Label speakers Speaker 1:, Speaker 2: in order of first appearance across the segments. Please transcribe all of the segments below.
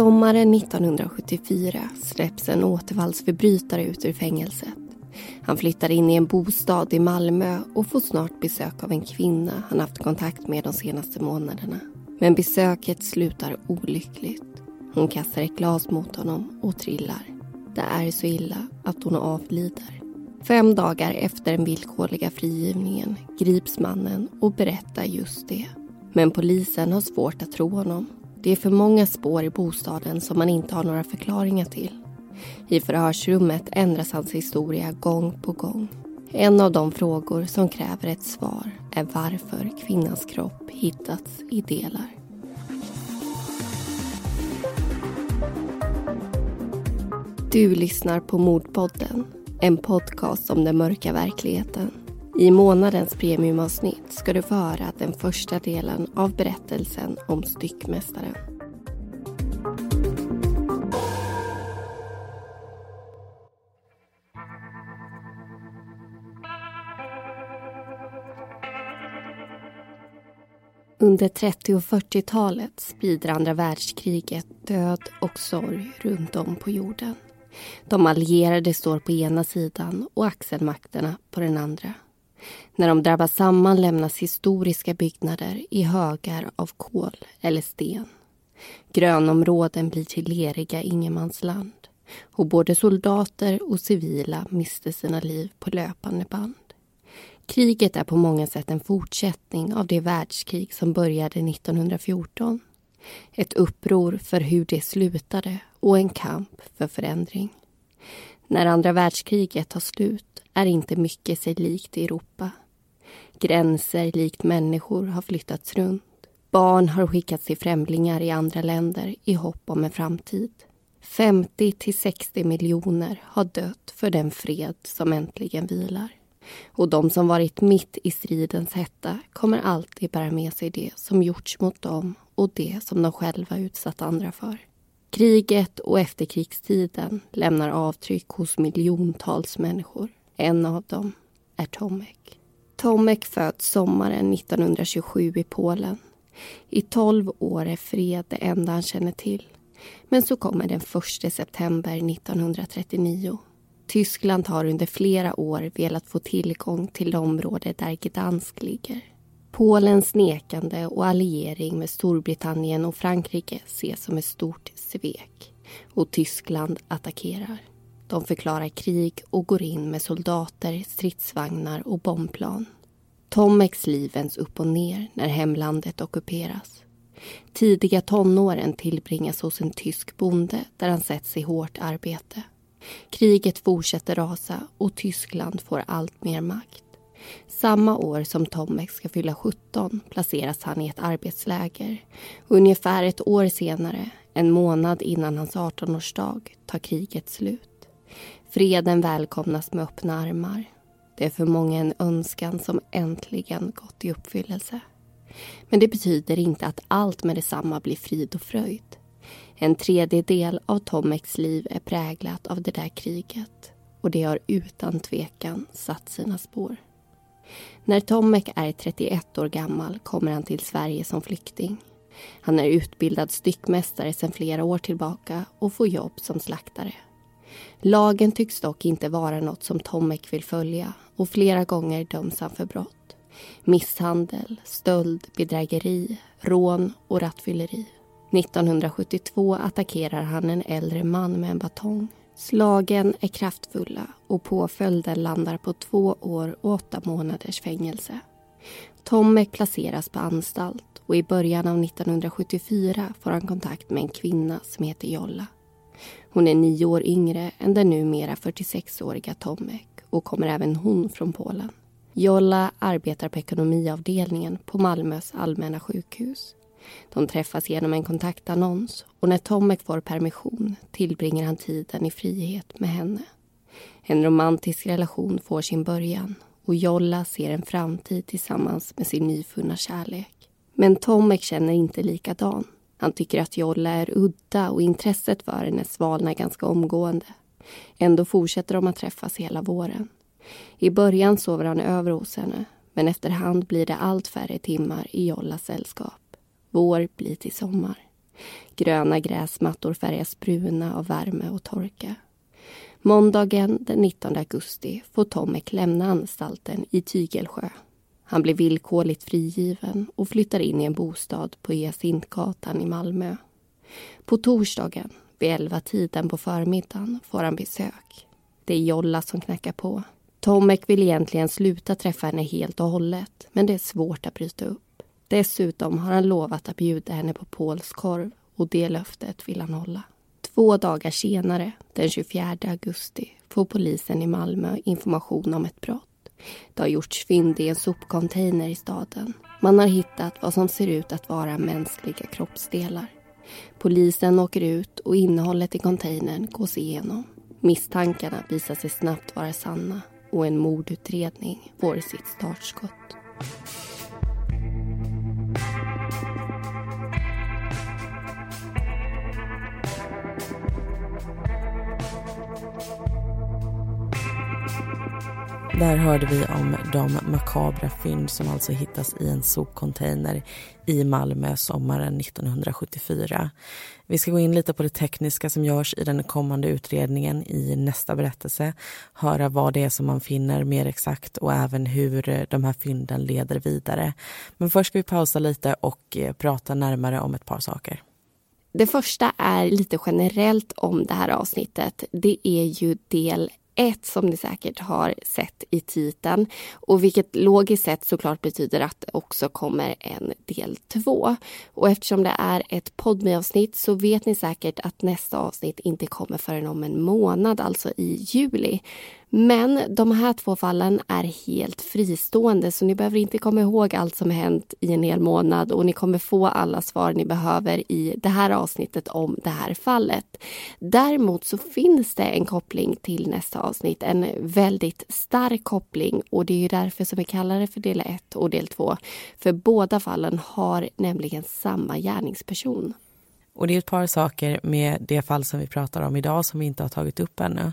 Speaker 1: Sommaren 1974 släpps en återfallsförbrytare ut ur fängelset. Han flyttar in i en bostad i Malmö och får snart besök av en kvinna han haft kontakt med de senaste månaderna. Men besöket slutar olyckligt. Hon kastar ett glas mot honom och trillar. Det är så illa att hon avlider. Fem dagar efter den villkorliga frigivningen grips mannen och berättar just det. Men polisen har svårt att tro honom det är för många spår i bostaden som man inte har några förklaringar till. I förhörsrummet ändras hans historia gång på gång. En av de frågor som kräver ett svar är varför kvinnans kropp hittats i delar. Du lyssnar på Mordpodden, en podcast om den mörka verkligheten. I månadens premiumavsnitt ska du få höra den första delen av berättelsen om styckmästaren. Under 30 och 40-talet sprider andra världskriget död och sorg runt om på jorden. De allierade står på ena sidan och axelmakterna på den andra. När de drabbas samman lämnas historiska byggnader i högar av kol eller sten. Grönområden blir till leriga ingenmansland och både soldater och civila mister sina liv på löpande band. Kriget är på många sätt en fortsättning av det världskrig som började 1914. Ett uppror för hur det slutade och en kamp för förändring. När andra världskriget tar slut är inte mycket sig likt i Europa. Gränser likt människor har flyttats runt. Barn har skickats till främlingar i andra länder i hopp om en framtid. 50 till 60 miljoner har dött för den fred som äntligen vilar. Och de som varit mitt i stridens hetta kommer alltid bära med sig det som gjorts mot dem och det som de själva utsatt andra för. Kriget och efterkrigstiden lämnar avtryck hos miljontals människor. En av dem är Tomek. Tomek föds sommaren 1927 i Polen. I tolv år är fred det enda han känner till. Men så kommer den 1 september 1939. Tyskland har under flera år velat få tillgång till området där Gdansk ligger. Polens nekande och alliering med Storbritannien och Frankrike ses som ett stort svek och Tyskland attackerar. De förklarar krig och går in med soldater, stridsvagnar och bombplan. Tomeks liv vänds upp och ner när hemlandet ockuperas. Tidiga tonåren tillbringas hos en tysk bonde där han sätts i hårt arbete. Kriget fortsätter rasa och Tyskland får allt mer makt. Samma år som Tomek ska fylla 17 placeras han i ett arbetsläger. Ungefär ett år senare, en månad innan hans 18-årsdag, tar kriget slut. Freden välkomnas med öppna armar. Det är för många en önskan som äntligen gått i uppfyllelse. Men det betyder inte att allt med detsamma blir frid och fröjd. En tredjedel av Tomeks liv är präglat av det där kriget och det har utan tvekan satt sina spår. När Tomek är 31 år gammal kommer han till Sverige som flykting. Han är utbildad styckmästare sedan flera år tillbaka och får jobb som slaktare. Lagen tycks dock inte vara något som Tomek vill följa och flera gånger döms han för brott. Misshandel, stöld, bedrägeri, rån och rattfylleri. 1972 attackerar han en äldre man med en batong. Slagen är kraftfulla och påföljden landar på två år och åtta månaders fängelse. Tomek placeras på anstalt och i början av 1974 får han kontakt med en kvinna som heter Jolla. Hon är nio år yngre än den numera 46-åriga Tomek och kommer även hon från Polen. Jolla arbetar på ekonomiavdelningen på Malmös allmänna sjukhus. De träffas genom en kontaktannons och när Tomek får permission tillbringar han tiden i frihet med henne. En romantisk relation får sin början och Jolla ser en framtid tillsammans med sin nyfunna kärlek. Men Tomek känner inte likadan. Han tycker att Jolla är udda och intresset för henne svalnar ganska omgående. Ändå fortsätter de att träffas hela våren. I början sover han över hos henne men efterhand blir det allt färre timmar i Jollas sällskap. Vår blir till sommar. Gröna gräsmattor färgas bruna av värme och torka. Måndagen den 19 augusti får Tomek lämna anstalten i Tygelsjö. Han blir villkorligt frigiven och flyttar in i en bostad på e. Hyacintgatan i Malmö. På torsdagen, vid elva tiden på förmiddagen, får han besök. Det är Jolla som knackar på. Tomek vill egentligen sluta träffa henne helt och hållet men det är svårt att bryta upp. Dessutom har han lovat att bjuda henne på polskorv och det löftet vill han hålla. Två dagar senare, den 24 augusti, får polisen i Malmö information om ett brott. Det har gjorts fynd i en sopcontainer i staden. Man har hittat vad som ser ut att vara mänskliga kroppsdelar. Polisen åker ut och innehållet i containern gås igenom. Misstankarna visar sig snabbt vara sanna och en mordutredning får sitt startskott.
Speaker 2: Där hörde vi om de makabra fynd som alltså hittas i en sopcontainer i Malmö sommaren 1974. Vi ska gå in lite på det tekniska som görs i den kommande utredningen i nästa berättelse. Höra vad det är som man finner mer exakt och även hur eh, de här fynden leder vidare. Men först ska vi pausa lite och eh, prata närmare om ett par saker.
Speaker 1: Det första är lite generellt om det här avsnittet. Det är ju del ett som ni säkert har sett i titeln och vilket logiskt sett såklart betyder att det också kommer en del två. Och eftersom det är ett podmi-avsnitt så vet ni säkert att nästa avsnitt inte kommer förrän om en månad, alltså i juli. Men de här två fallen är helt fristående så ni behöver inte komma ihåg allt som hänt i en hel månad och ni kommer få alla svar ni behöver i det här avsnittet om det här fallet. Däremot så finns det en koppling till nästa avsnitt, en väldigt stark koppling och det är ju därför som vi kallar det för del 1 och del 2. För båda fallen har nämligen samma gärningsperson.
Speaker 2: Och det är ett par saker med det fall som vi pratar om idag som vi inte har tagit upp ännu.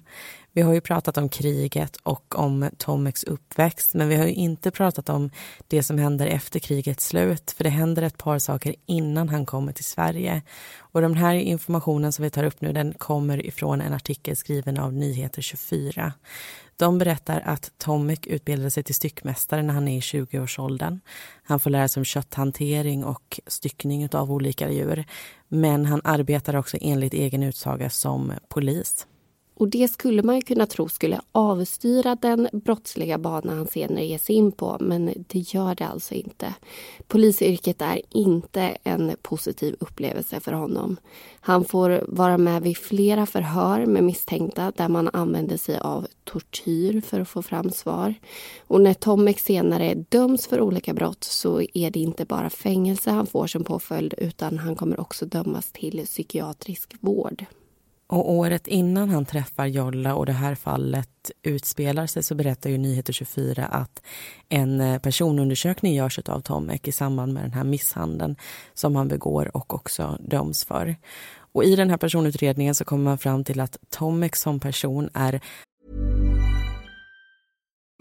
Speaker 2: Vi har ju pratat om kriget och om Tomeks uppväxt men vi har ju inte pratat om det som händer efter krigets slut för det händer ett par saker innan han kommer till Sverige. Och den här informationen som vi tar upp nu den kommer ifrån en artikel skriven av Nyheter 24. De berättar att Tomek utbildade sig till styckmästare när han är i 20-årsåldern. Han får lära sig om kötthantering och styckning av olika djur. Men han arbetar också enligt egen utsaga som polis.
Speaker 1: Och det skulle man ju kunna tro skulle avstyra den brottsliga bana han senare ger sig in på, men det gör det alltså inte. Polisyrket är inte en positiv upplevelse för honom. Han får vara med vid flera förhör med misstänkta där man använder sig av tortyr för att få fram svar. Och när Tomek senare döms för olika brott så är det inte bara fängelse han får som påföljd utan han kommer också dömas till psykiatrisk vård.
Speaker 2: Och året innan han träffar Jolla och det här fallet utspelar sig så berättar ju Nyheter 24 att en eh, personundersökning görs av Tomek i samband med den här misshandeln som han begår och också döms för. Och i den här personutredningen så kommer man fram till att Tomek som person är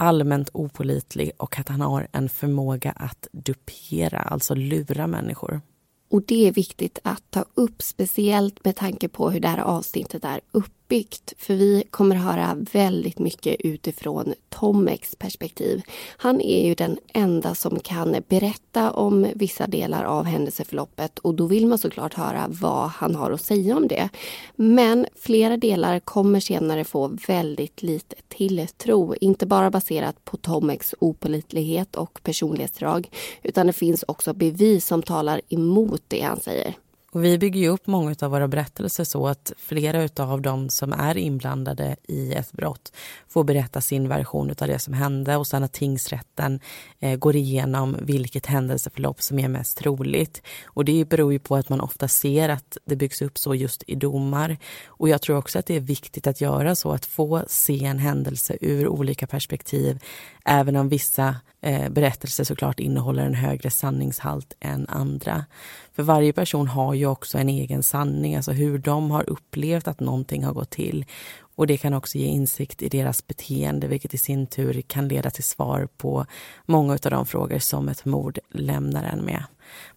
Speaker 2: allmänt opolitlig och att han har en förmåga att dupera, alltså lura människor.
Speaker 1: Och det är viktigt att ta upp, speciellt med tanke på hur det här avsnittet är upp uppbyggt för vi kommer höra väldigt mycket utifrån Tomeks perspektiv. Han är ju den enda som kan berätta om vissa delar av händelseförloppet och då vill man såklart höra vad han har att säga om det. Men flera delar kommer senare få väldigt lite tilltro, inte bara baserat på Tomeks opolitlighet och personlighetsdrag utan det finns också bevis som talar emot det han säger.
Speaker 2: Och vi bygger ju upp många av våra berättelser så att flera av dem som är inblandade i ett brott får berätta sin version av det som hände och sen att tingsrätten eh, går igenom vilket händelseförlopp som är mest troligt. Och det beror ju på att man ofta ser att det byggs upp så just i domar. Och jag tror också att det är viktigt att göra så, att få se en händelse ur olika perspektiv, även om vissa eh, berättelser såklart innehåller en högre sanningshalt än andra. För varje person har ju också en egen sanning, alltså hur de har upplevt att någonting har gått till. Och det kan också ge insikt i deras beteende, vilket i sin tur kan leda till svar på många av de frågor som ett mord lämnar en med.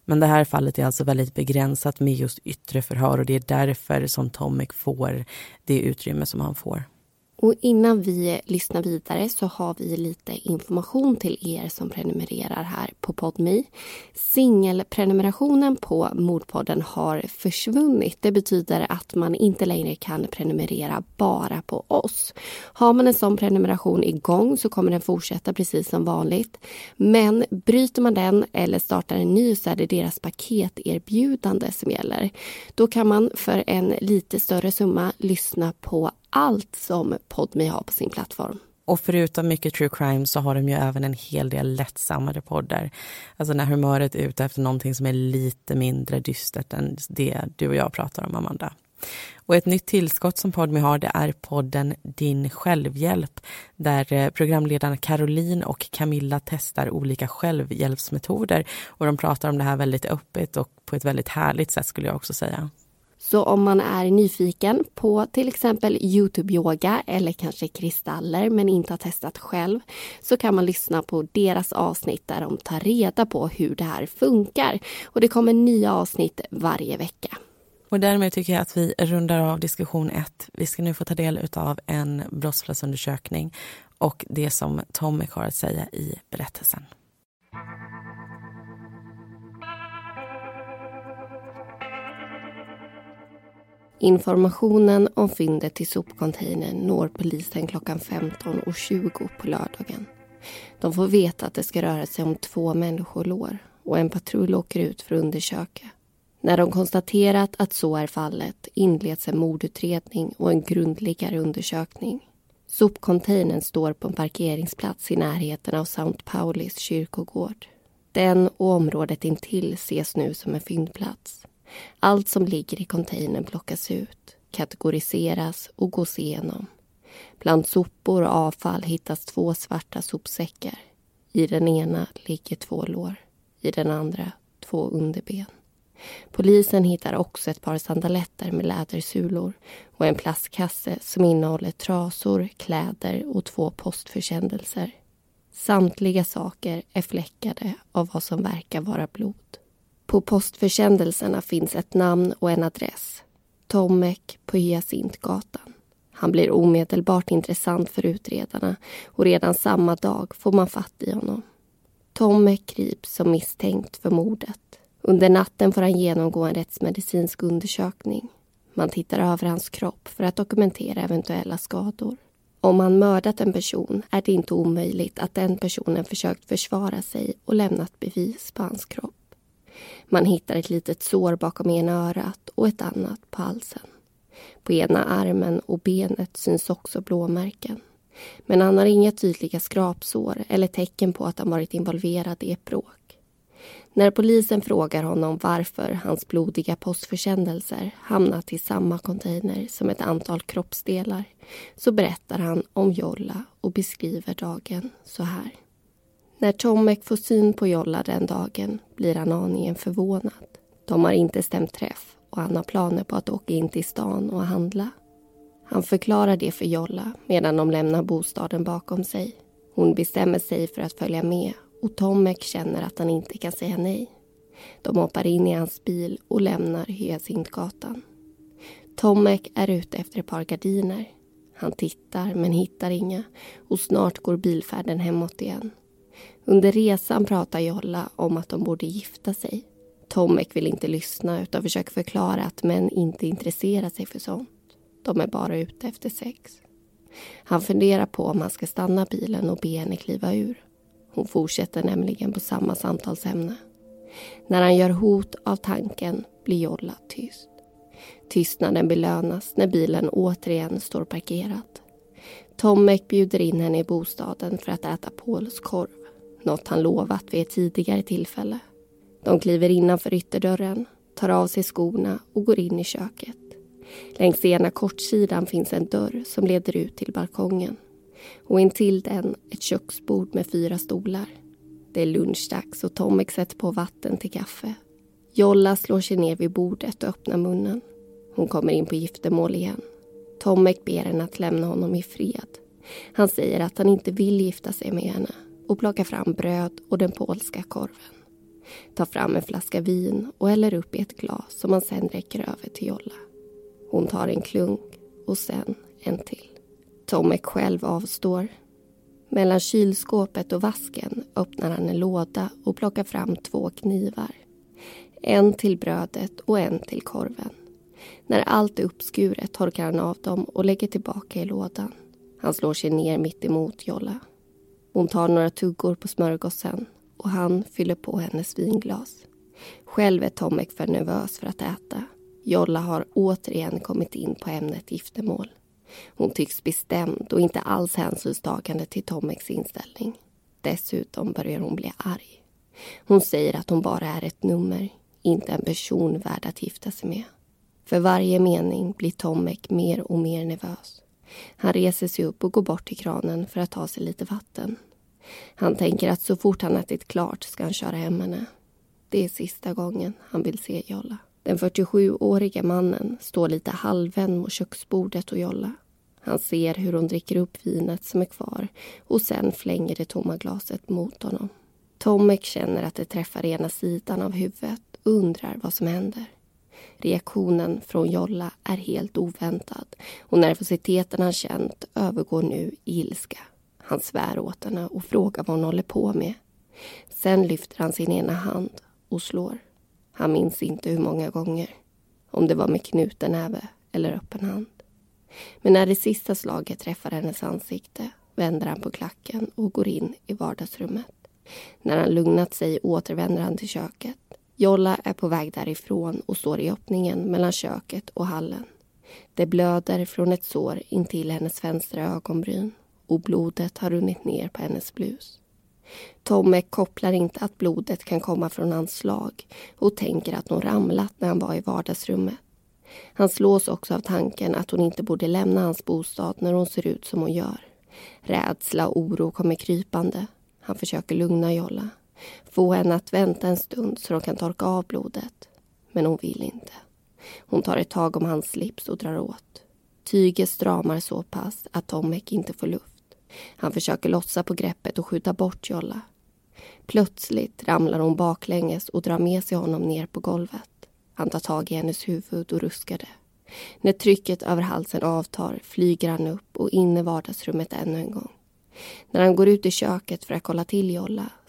Speaker 2: Men det här fallet är alltså väldigt begränsat med just yttre förhör och det är därför som Tomek får det utrymme som han får.
Speaker 1: Och innan vi lyssnar vidare så har vi lite information till er som prenumererar här på Podmi. Singelprenumerationen på Mordpodden har försvunnit. Det betyder att man inte längre kan prenumerera bara på oss. Har man en sån prenumeration igång så kommer den fortsätta precis som vanligt. Men bryter man den eller startar en ny så är det deras paketerbjudande som gäller. Då kan man för en lite större summa lyssna på allt som Podme har på sin plattform.
Speaker 2: Och förutom mycket true crime så har de ju även en hel del lättsammare poddar. Alltså när humöret är ute efter någonting som är lite mindre dystert än det du och jag pratar om, Amanda. Och ett nytt tillskott som Podme har det är podden Din självhjälp där eh, programledarna Caroline och Camilla testar olika självhjälpsmetoder och de pratar om det här väldigt öppet och på ett väldigt härligt sätt skulle jag också säga.
Speaker 1: Så om man är nyfiken på till exempel Youtube-yoga eller kanske kristaller men inte har testat själv så kan man lyssna på deras avsnitt där de tar reda på hur det här funkar. Och det kommer nya avsnitt varje vecka.
Speaker 2: Och därmed tycker jag att vi rundar av diskussion 1. Vi ska nu få ta del av en brottsplatsundersökning och det som Tommy har att säga i berättelsen.
Speaker 1: Informationen om fyndet i sopcontainern når polisen klockan 15.20 på lördagen. De får veta att det ska röra sig om två människolår och en patrull åker ut för att undersöka. När de konstaterat att så är fallet inleds en mordutredning och en grundligare undersökning. Sopcontainern står på en parkeringsplats i närheten av St. Paulis kyrkogård. Den och området intill ses nu som en fyndplats. Allt som ligger i containern plockas ut, kategoriseras och gås igenom. Bland sopor och avfall hittas två svarta sopsäckar. I den ena ligger två lår, i den andra två underben. Polisen hittar också ett par sandaletter med lädersulor och en plastkasse som innehåller trasor, kläder och två postförsändelser. Samtliga saker är fläckade av vad som verkar vara blod. På postförsändelserna finns ett namn och en adress. Tomek på Hyacintgatan. Han blir omedelbart intressant för utredarna och redan samma dag får man fatt i honom. Tomek grips som misstänkt för mordet. Under natten får han genomgå en rättsmedicinsk undersökning. Man tittar över hans kropp för att dokumentera eventuella skador. Om han mördat en person är det inte omöjligt att den personen försökt försvara sig och lämnat bevis på hans kropp. Man hittar ett litet sår bakom ena örat och ett annat på halsen. På ena armen och benet syns också blåmärken. Men han har inga tydliga skrapsår eller tecken på att han varit involverad i ett bråk. När polisen frågar honom varför hans blodiga postförsändelser hamnat i samma container som ett antal kroppsdelar så berättar han om Jolla och beskriver dagen så här. När Tomek får syn på Jolla den dagen blir han aningen förvånad. De har inte stämt träff och han har planer på att åka in till stan och handla. Han förklarar det för Jolla medan de lämnar bostaden bakom sig. Hon bestämmer sig för att följa med och Tomek känner att han inte kan säga nej. De hoppar in i hans bil och lämnar Hyacintgatan. Tomek är ute efter ett par gardiner. Han tittar men hittar inga och snart går bilfärden hemåt igen. Under resan pratar Jolla om att de borde gifta sig. Tomek vill inte lyssna utan försöker förklara att män inte intresserar sig för sånt. De är bara ute efter sex. Han funderar på om han ska stanna bilen och be henne kliva ur. Hon fortsätter nämligen på samma samtalsämne. När han gör hot av tanken blir Jolla tyst. Tystnaden belönas när bilen återigen står parkerad. Tomek bjuder in henne i bostaden för att äta polskorv. Något han lovat vid ett tidigare tillfälle. De kliver innanför ytterdörren, tar av sig skorna och går in i köket. Längs ena kortsidan finns en dörr som leder ut till balkongen. Och intill den ett köksbord med fyra stolar. Det är lunchdags och Tomek sätter på vatten till kaffe. Jolla slår sig ner vid bordet och öppnar munnen. Hon kommer in på giftermål igen. Tomek ber henne att lämna honom i fred. Han säger att han inte vill gifta sig med henne och plockar fram bröd och den polska korven. Tar fram en flaska vin och häller upp i ett glas som han sen räcker över till Jolla. Hon tar en klunk och sen en till. Tomek själv avstår. Mellan kylskåpet och vasken öppnar han en låda och plockar fram två knivar. En till brödet och en till korven. När allt är uppskuret torkar han av dem och lägger tillbaka i lådan. Han slår sig ner mitt emot Jolla. Hon tar några tuggor på smörgåsen och han fyller på hennes vinglas. Själv är Tomek för nervös för att äta. Jolla har återigen kommit in på ämnet giftermål. Hon tycks bestämd och inte alls hänsynstagande till Tomeks inställning. Dessutom börjar hon bli arg. Hon säger att hon bara är ett nummer, inte en person värd att gifta sig med. För varje mening blir Tomek mer och mer nervös. Han reser sig upp och går bort till kranen för att ta sig lite vatten. Han tänker att så fort han ätit klart ska han köra hem henne. Det är sista gången han vill se Jolla. Den 47-åriga mannen står lite halvvänd mot köksbordet och Jolla. Han ser hur hon dricker upp vinet som är kvar och sen flänger det tomma glaset mot honom. Tomek känner att det träffar ena sidan av huvudet och undrar vad som händer. Reaktionen från Jolla är helt oväntad och nervositeten han känt övergår nu i ilska. Han svär åt henne och frågar vad hon håller på med. Sen lyfter han sin ena hand och slår. Han minns inte hur många gånger. Om det var med knuten näve eller öppen hand. Men när det sista slaget träffar hennes ansikte vänder han på klacken och går in i vardagsrummet. När han lugnat sig återvänder han till köket. Jolla är på väg därifrån och står i öppningen mellan köket och hallen. Det blöder från ett sår intill hennes vänstra ögonbryn och blodet har runnit ner på hennes blus. Tomme kopplar inte att blodet kan komma från hans slag och tänker att hon ramlat när han var i vardagsrummet. Han slås också av tanken att hon inte borde lämna hans bostad när hon ser ut som hon gör. Rädsla och oro kommer krypande. Han försöker lugna Jolla. Få henne att vänta en stund så de kan torka av blodet. Men hon vill inte. Hon tar ett tag om hans slips och drar åt. Tyget stramar så pass att Tomek inte får luft. Han försöker lossa på greppet och skjuta bort Jolla. Plötsligt ramlar hon baklänges och drar med sig honom ner på golvet. Han tar tag i hennes huvud och ruskar det. När trycket över halsen avtar flyger han upp och in i vardagsrummet ännu en gång. När han går ut i köket för att kolla till Jolla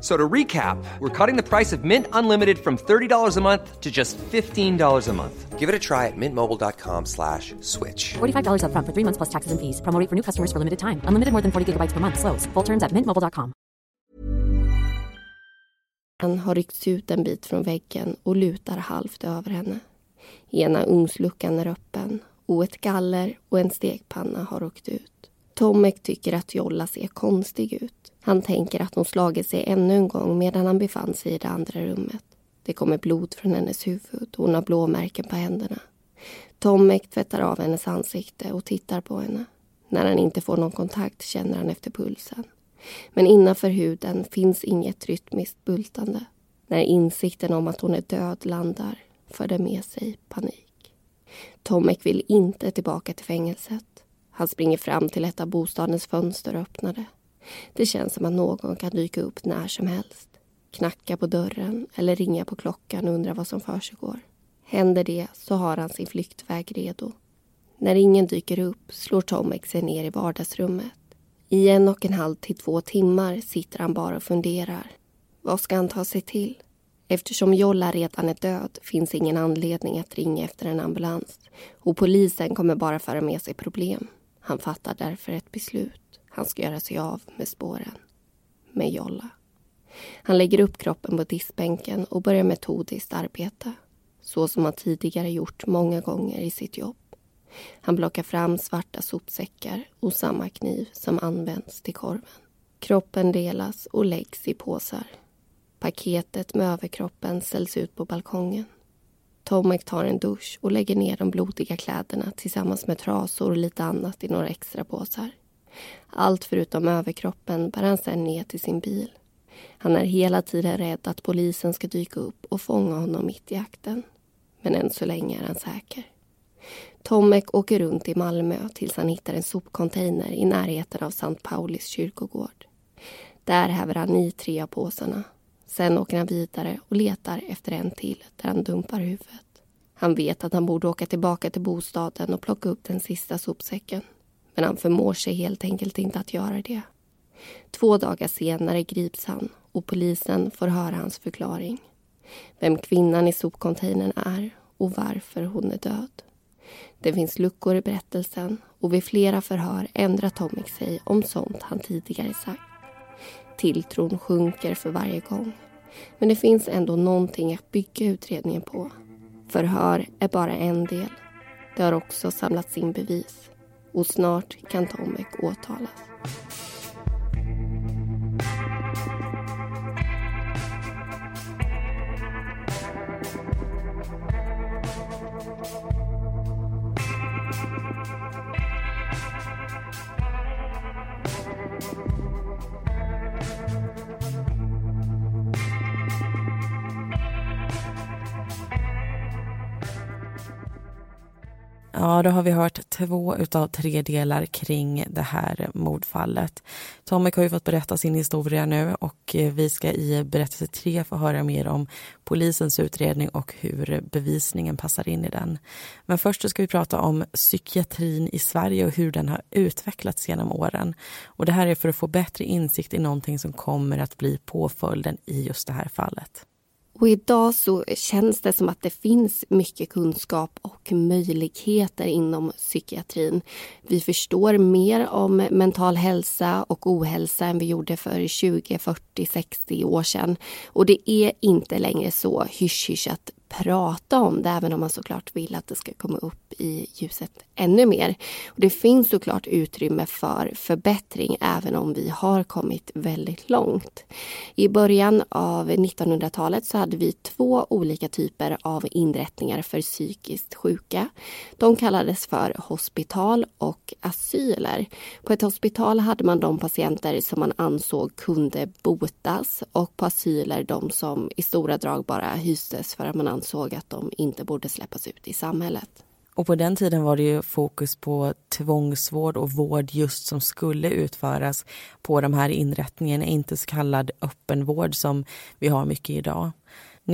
Speaker 3: So to recap, we're cutting the price of Mint Unlimited from $30 a month to just $15 a month. Give it a try at mintmobile.com slash switch.
Speaker 4: $45 upfront for three months plus taxes and fees. Promo for new customers for limited time. Unlimited more than 40 gigabytes per month. Slows. Full terms at mintmobile.com.
Speaker 1: Han har ryckts ut en bit från väggen och lutar halvt över henne. Ena ugnsluckan är öppen och ett galler och en stekpanna har åkt ut. Tomek tycker att Jolla ser konstig ut. Han tänker att hon slagit sig ännu en gång medan han befann sig i det andra rummet. Det kommer blod från hennes huvud och hon har blåmärken på händerna. Tomek tvättar av hennes ansikte och tittar på henne. När han inte får någon kontakt känner han efter pulsen. Men innanför huden finns inget rytmiskt bultande. När insikten om att hon är död landar för det med sig panik. Tomek vill inte tillbaka till fängelset. Han springer fram till ett av bostadens fönster och öppnar det. Det känns som att någon kan dyka upp när som helst. Knacka på dörren eller ringa på klockan och undra vad som försiggår. Händer det så har han sin flyktväg redo. När ingen dyker upp slår Tomek sig ner i vardagsrummet. I en och en halv till två timmar sitter han bara och funderar. Vad ska han ta sig till? Eftersom Jolla redan är död finns ingen anledning att ringa efter en ambulans och polisen kommer bara föra med sig problem. Han fattar därför ett beslut. Han ska göra sig av med spåren. Med Jolla. Han lägger upp kroppen på diskbänken och börjar metodiskt arbeta. Så som han tidigare gjort många gånger i sitt jobb. Han plockar fram svarta sopsäckar och samma kniv som används till korven. Kroppen delas och läggs i påsar. Paketet med överkroppen säljs ut på balkongen. Tomek tar en dusch och lägger ner de blodiga kläderna tillsammans med trasor och lite annat i några extra påsar. Allt förutom överkroppen bär han sedan ner till sin bil. Han är hela tiden rädd att polisen ska dyka upp och fånga honom mitt i akten. Men än så länge är han säker. Tomek åker runt i Malmö tills han hittar en sopcontainer i närheten av Sankt Paulis kyrkogård. Där häver han i tre av påsarna. Sen åker han vidare och letar efter en till där han dumpar huvudet. Han vet att han borde åka tillbaka till bostaden och plocka upp den sista sopsäcken. Men han förmår sig helt enkelt inte att göra det. Två dagar senare grips han och polisen får höra hans förklaring. Vem kvinnan i sopcontainern är och varför hon är död. Det finns luckor i berättelsen och vid flera förhör ändrar Tomek sig om sånt han tidigare sagt. Tilltron sjunker för varje gång. Men det finns ändå någonting att bygga utredningen på. Förhör är bara en del. Det har också samlats in bevis. Och snart kan Tomek åtalas.
Speaker 2: Ja, då har vi hört två utav tre delar kring det här mordfallet. Tomek har ju fått berätta sin historia nu och eh, vi ska i berättelse tre få höra mer om polisens utredning och hur bevisningen passar in i den. Men först ska vi prata om psykiatrin i Sverige och hur den har utvecklats genom åren. Och det här är för att få bättre insikt i någonting som kommer att bli påföljden i just det här fallet.
Speaker 1: Och idag så känns det som att det finns mycket kunskap och möjligheter inom psykiatrin. Vi förstår mer om mental hälsa och ohälsa än vi gjorde för 20, 40, 60 år sedan. Och det är inte längre så hysch-hysch att prata om det, även om man såklart vill att det ska komma upp i ljuset ännu mer. Och det finns såklart utrymme för förbättring, även om vi har kommit väldigt långt. I början av 1900-talet så hade vi två olika typer av inrättningar för psykiskt sjuka. De kallades för hospital och asyler. På ett hospital hade man de patienter som man ansåg kunde botas och på asyler de som i stora drag bara hystes för att man ansåg att de inte borde släppas ut i samhället.
Speaker 2: Och på den tiden var det ju fokus på tvångsvård och vård just som skulle utföras på de här inrättningarna, inte så kallad öppenvård som vi har mycket idag.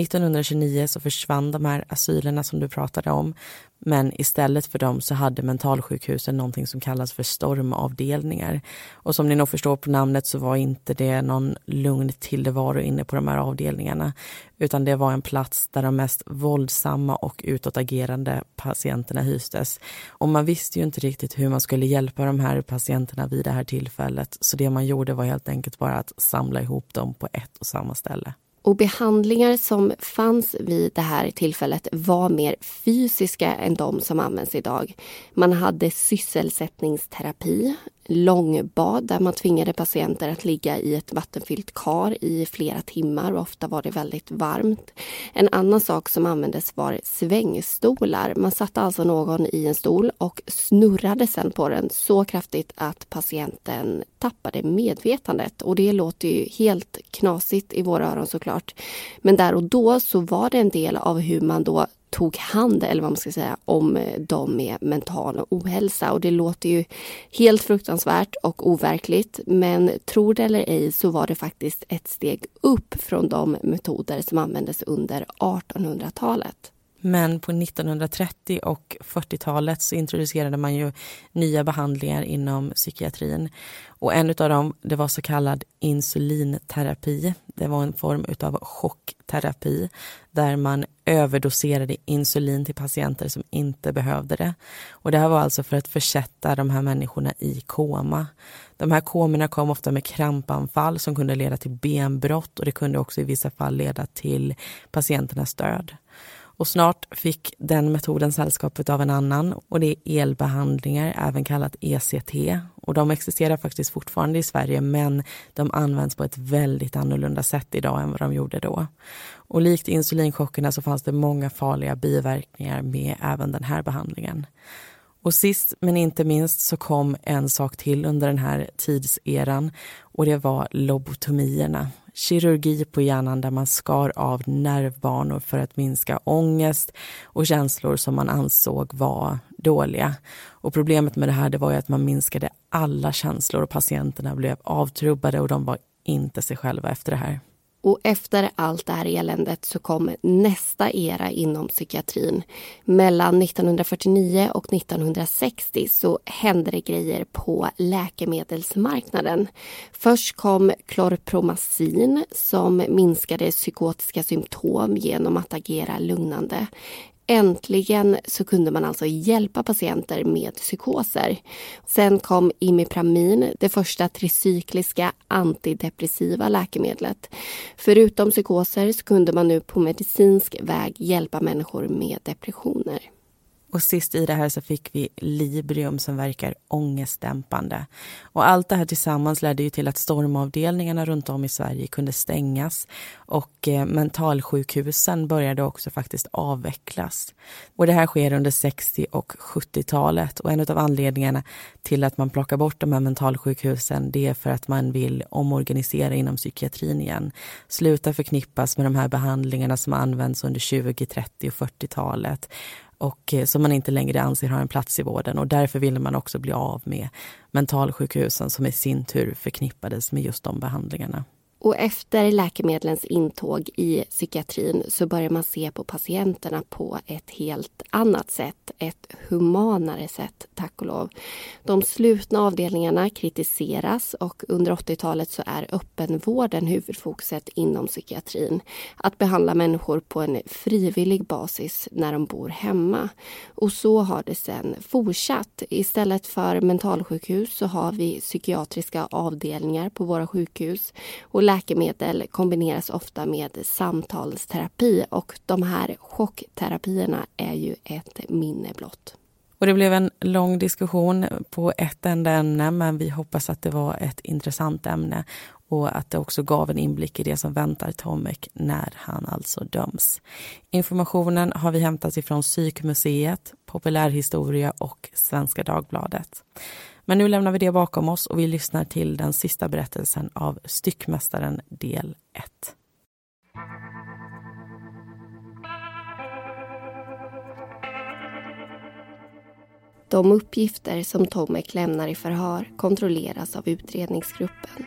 Speaker 2: 1929 så försvann de här asylerna som du pratade om men istället för dem så hade mentalsjukhusen någonting som kallas för stormavdelningar. Och som ni nog förstår på namnet så var inte det någon lugn tillvaro inne på de här avdelningarna utan det var en plats där de mest våldsamma och utåtagerande patienterna hystes. Och man visste ju inte riktigt hur man skulle hjälpa de här patienterna vid det här tillfället så det man gjorde var helt enkelt bara att samla ihop dem på ett och samma ställe.
Speaker 1: Och behandlingar som fanns vid det här tillfället var mer fysiska än de som används idag. Man hade sysselsättningsterapi, långbad där man tvingade patienter att ligga i ett vattenfyllt kar i flera timmar och ofta var det väldigt varmt. En annan sak som användes var svängstolar. Man satte alltså någon i en stol och snurrade sen på den så kraftigt att patienten tappade medvetandet. Och det låter ju helt knasigt i våra öron såklart. Men där och då så var det en del av hur man då tog hand, eller vad man ska säga, om eh, de med mental ohälsa. Och det låter ju helt fruktansvärt och overkligt. Men tro det eller ej så var det faktiskt ett steg upp från de metoder som användes under 1800-talet.
Speaker 2: Men på 1930 och 40-talet så introducerade man ju nya behandlingar inom psykiatrin. Och en av dem det var så kallad insulinterapi. Det var en form av chockterapi där man överdoserade insulin till patienter som inte behövde det. Och det här var alltså för att försätta de här människorna i koma. De här komerna kom ofta med krampanfall som kunde leda till benbrott och det kunde också i vissa fall leda till patienternas död. Och snart fick den metoden sällskap av en annan och det är elbehandlingar, även kallat ECT. Och de existerar faktiskt fortfarande i Sverige men de används på ett väldigt annorlunda sätt idag än vad de gjorde då. Och likt insulinchockerna så fanns det många farliga biverkningar med även den här behandlingen. Och sist men inte minst så kom en sak till under den här tidseran och det var lobotomierna kirurgi på hjärnan där man skar av nervbanor för att minska ångest och känslor som man ansåg var dåliga. Och problemet med det här det var att man minskade alla känslor och patienterna blev avtrubbade och de var inte sig själva efter det här.
Speaker 1: Och efter allt det här eländet så kom nästa era inom psykiatrin. Mellan 1949 och 1960 så hände det grejer på läkemedelsmarknaden. Först kom klorpromazin som minskade psykotiska symptom genom att agera lugnande. Äntligen så kunde man alltså hjälpa patienter med psykoser. Sen kom Imipramin, det första tricykliska antidepressiva läkemedlet. Förutom psykoser så kunde man nu på medicinsk väg hjälpa människor med depressioner.
Speaker 2: Och sist i det här så fick vi Librium som verkar ångestdämpande. Och allt det här tillsammans ledde ju till att stormavdelningarna runt om i Sverige kunde stängas och eh, mentalsjukhusen började också faktiskt avvecklas. Och det här sker under 60 och 70-talet och en av anledningarna till att man plockar bort de här mentalsjukhusen det är för att man vill omorganisera inom psykiatrin igen. Sluta förknippas med de här behandlingarna som används under 20, 30 och 40-talet och eh, som man inte längre anser har en plats i vården och därför ville man också bli av med mentalsjukhusen som i sin tur förknippades med just de behandlingarna.
Speaker 1: Och efter läkemedlens intåg i psykiatrin så börjar man se på patienterna på ett helt annat sätt. Ett humanare sätt, tack och lov. De slutna avdelningarna kritiseras och under 80-talet så är öppenvården huvudfokuset inom psykiatrin. Att behandla människor på en frivillig basis när de bor hemma. Och så har det sen fortsatt. Istället för mentalsjukhus så har vi psykiatriska avdelningar på våra sjukhus. Och läkemedel kombineras ofta med samtalsterapi och de här chockterapierna är ju ett minne blott.
Speaker 2: Och det blev en lång diskussion på ett enda ämne men vi hoppas att det var ett intressant ämne och att det också gav en inblick i det som väntar Tomek när han alltså döms. Informationen har vi hämtat ifrån Psykmuseet, Populärhistoria och Svenska Dagbladet. Men nu lämnar vi det bakom oss och vi lyssnar till den sista berättelsen av Styckmästaren del 1.
Speaker 1: De uppgifter som Tomek lämnar i förhör kontrolleras av utredningsgruppen.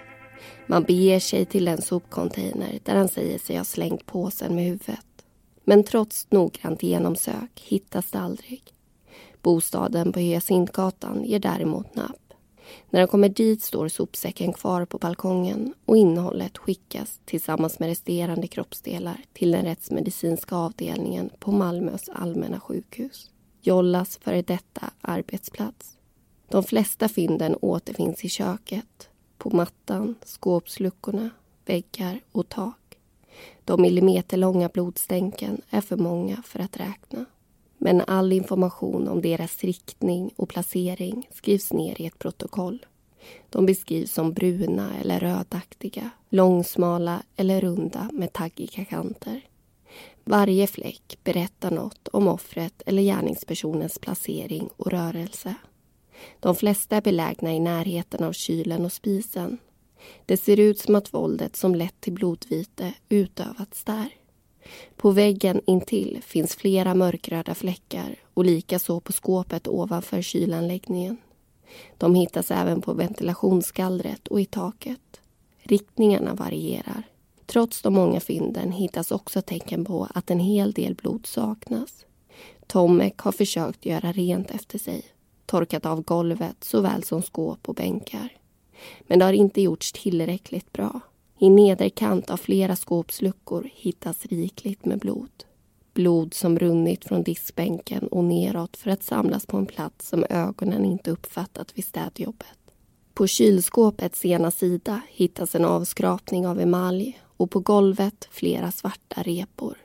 Speaker 1: Man beger sig till den sopcontainer där han säger sig ha slängt påsen med huvudet. Men trots noggrant genomsök hittas det aldrig. Bostaden på Hyacintgatan ger däremot napp. När de kommer dit står sopsäcken kvar på balkongen och innehållet skickas tillsammans med resterande kroppsdelar till den rättsmedicinska avdelningen på Malmös allmänna sjukhus. Jollas före detta arbetsplats. De flesta fynden återfinns i köket, på mattan, skåpsluckorna, väggar och tak. De millimeterlånga blodstänken är för många för att räkna. Men all information om deras riktning och placering skrivs ner i ett protokoll. De beskrivs som bruna eller rödaktiga, långsmala eller runda med taggiga kanter. Varje fläck berättar något om offret eller gärningspersonens placering och rörelse. De flesta är belägna i närheten av kylen och spisen. Det ser ut som att våldet som lett till blodvite utövats där. På väggen intill finns flera mörkröda fläckar och likaså på skåpet ovanför kylanläggningen. De hittas även på ventilationsgallret och i taket. Riktningarna varierar. Trots de många fynden hittas också tecken på att en hel del blod saknas. Tomek har försökt göra rent efter sig, torkat av golvet såväl som skåp och bänkar. Men det har inte gjorts tillräckligt bra. I nederkant av flera skåpsluckor hittas rikligt med blod. Blod som runnit från diskbänken och neråt för att samlas på en plats som ögonen inte uppfattat vid städjobbet. På kylskåpets ena sida hittas en avskrapning av emalj och på golvet flera svarta repor.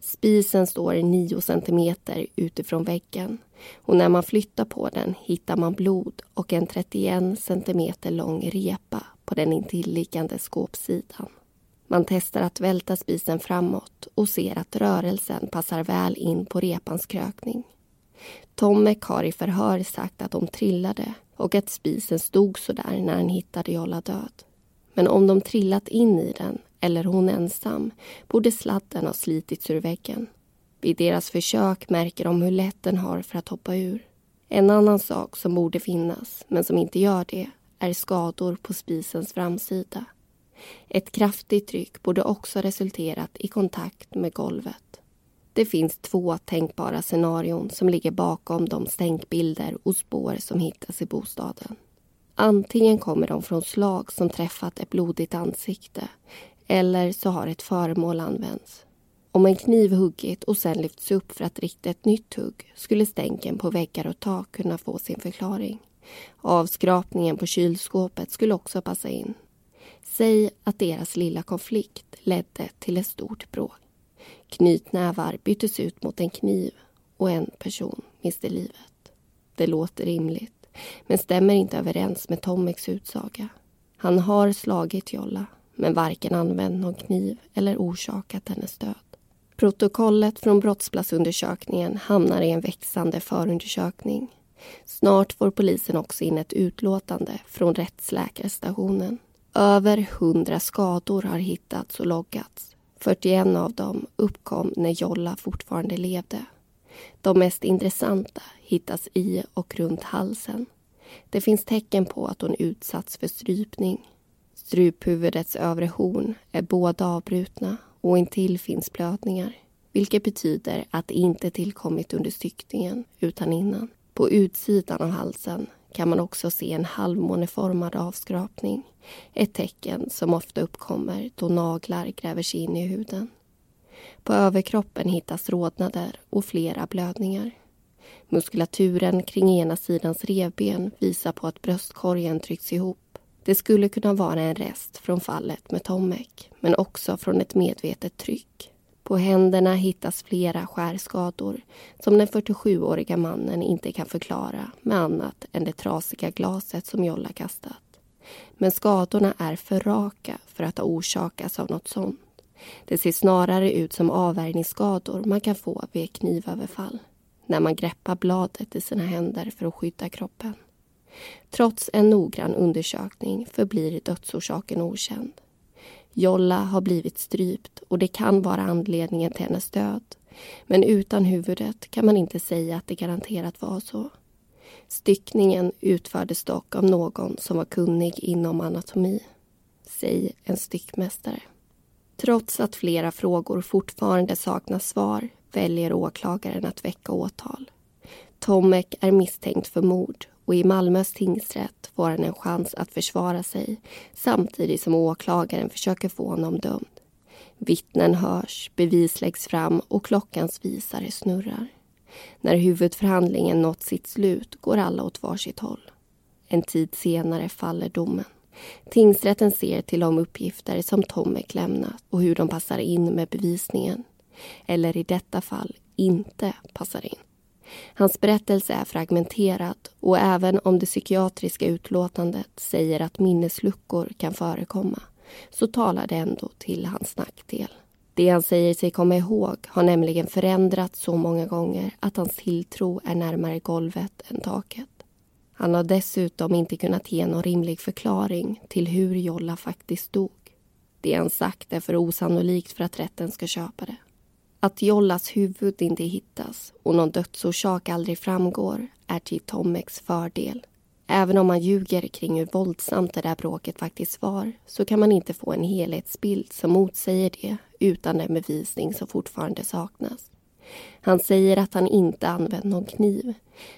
Speaker 1: Spisen står 9 centimeter utifrån väggen och när man flyttar på den hittar man blod och en 31 centimeter lång repa på den intilliggande skåpsidan. Man testar att välta spisen framåt och ser att rörelsen passar väl in på repans krökning. Tomek har i förhör sagt att de trillade och att spisen stod så där när han hittade Jolla död. Men om de trillat in i den, eller hon ensam, borde sladden ha slitits ur väggen. Vid deras försök märker de hur lätt den har för att hoppa ur. En annan sak som borde finnas, men som inte gör det, är skador på spisens framsida. Ett kraftigt tryck borde också resulterat i kontakt med golvet. Det finns två tänkbara scenarion som ligger bakom de stänkbilder och spår som hittas i bostaden. Antingen kommer de från slag som träffat ett blodigt ansikte eller så har ett föremål använts. Om en kniv huggit och sen lyfts upp för att rikta ett nytt hugg skulle stänken på väggar och tak kunna få sin förklaring. Avskrapningen på kylskåpet skulle också passa in. Säg att deras lilla konflikt ledde till ett stort bråk. Knytnävar byttes ut mot en kniv och en person miste livet. Det låter rimligt, men stämmer inte överens med Tomeks utsaga. Han har slagit Jolla, men varken använt någon kniv eller orsakat hennes död. Protokollet från brottsplatsundersökningen hamnar i en växande förundersökning. Snart får polisen också in ett utlåtande från rättsläkarstationen. Över hundra skador har hittats och loggats. 41 av dem uppkom när Jolla fortfarande levde. De mest intressanta hittas i och runt halsen. Det finns tecken på att hon utsatts för strypning. Struphuvudets övre horn är båda avbrutna och intill finns blödningar vilket betyder att det inte tillkommit under styckningen utan innan. På utsidan av halsen kan man också se en halvmåneformad avskrapning. Ett tecken som ofta uppkommer då naglar gräver sig in i huden. På överkroppen hittas rodnader och flera blödningar. Muskulaturen kring ena sidans revben visar på att bröstkorgen tryckts ihop. Det skulle kunna vara en rest från fallet med Tomek men också från ett medvetet tryck. På händerna hittas flera skärskador som den 47-åriga mannen inte kan förklara med annat än det trasiga glaset som Jolla kastat. Men skadorna är för raka för att ha orsakats av något sånt. Det ser snarare ut som avvärjningsskador man kan få vid ett knivöverfall när man greppar bladet i sina händer för att skydda kroppen. Trots en noggrann undersökning förblir dödsorsaken okänd. Jolla har blivit strypt och det kan vara anledningen till hennes död. Men utan huvudet kan man inte säga att det garanterat var så. Styckningen utfördes dock av någon som var kunnig inom anatomi. Säg en styckmästare. Trots att flera frågor fortfarande saknar svar väljer åklagaren att väcka åtal. Tomek är misstänkt för mord och i Malmös tingsrätt får han en chans att försvara sig samtidigt som åklagaren försöker få honom dömd. Vittnen hörs, bevis läggs fram och klockans visare snurrar. När huvudförhandlingen nått sitt slut går alla åt varsitt håll. En tid senare faller domen. Tingsrätten ser till de uppgifter som Tomek lämnat och hur de passar in med bevisningen. Eller i detta fall inte passar in. Hans berättelse är fragmenterad och även om det psykiatriska utlåtandet säger att minnesluckor kan förekomma så talar det ändå till hans nackdel. Det han säger sig komma ihåg har nämligen förändrats så många gånger att hans tilltro är närmare golvet än taket. Han har dessutom inte kunnat ge någon rimlig förklaring till hur Jolla faktiskt dog. Det han sagt är för osannolikt för att rätten ska köpa det. Att Jollas huvud inte hittas och någon dödsorsak aldrig framgår är till Tomex fördel. Även om man ljuger kring hur våldsamt det där bråket faktiskt var så kan man inte få en helhetsbild som motsäger det utan den bevisning som fortfarande saknas. Han säger att han inte använt någon kniv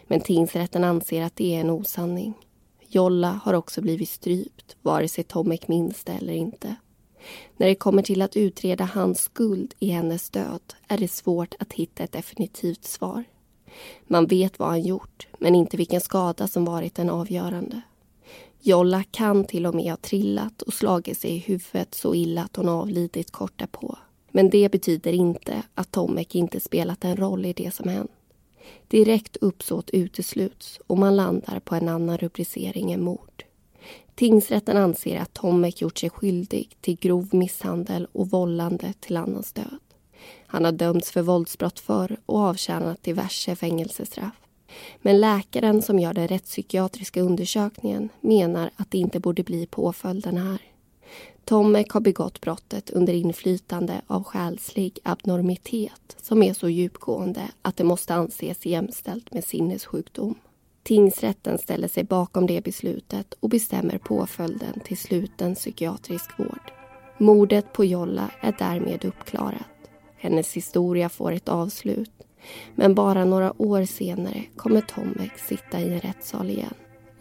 Speaker 1: men tingsrätten anser att det är en osanning. Jolla har också blivit strypt, vare sig Tomek minns det eller inte. När det kommer till att utreda hans skuld i hennes död är det svårt att hitta ett definitivt svar. Man vet vad han gjort, men inte vilken skada som varit den avgörande. Jolla kan till och med ha trillat och slagit sig i huvudet så illa att hon avlidit kort därpå. Men det betyder inte att Tomek inte spelat en roll i det som hänt. Direkt uppsåt utesluts och man landar på en annan rubricering än mord. Tingsrätten anser att Tomek gjort sig skyldig till grov misshandel och vållande till annans död. Han har dömts för våldsbrott förr och avtjänat diverse fängelsestraff. Men läkaren som gör den rättspsykiatriska undersökningen menar att det inte borde bli påföljden här. Tomek har begått brottet under inflytande av själslig abnormitet som är så djupgående att det måste anses jämställt med sinnessjukdom. Tingsrätten ställer sig bakom det beslutet och bestämmer påföljden till sluten psykiatrisk vård. Mordet på Jolla är därmed uppklarat. Hennes historia får ett avslut. Men bara några år senare kommer Tomek sitta i en rättssal igen.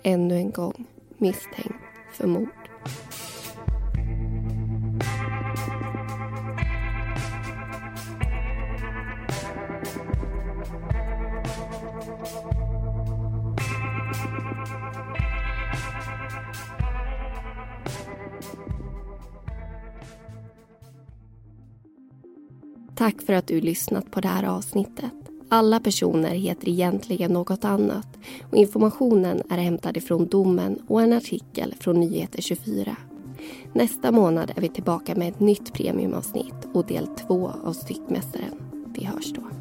Speaker 1: Ännu en gång misstänkt för mord. Tack för att du lyssnat på det här avsnittet. Alla personer heter egentligen något annat och informationen är hämtad ifrån domen och en artikel från Nyheter 24. Nästa månad är vi tillbaka med ett nytt premiumavsnitt och del två av Styckmästaren. Vi hörs då.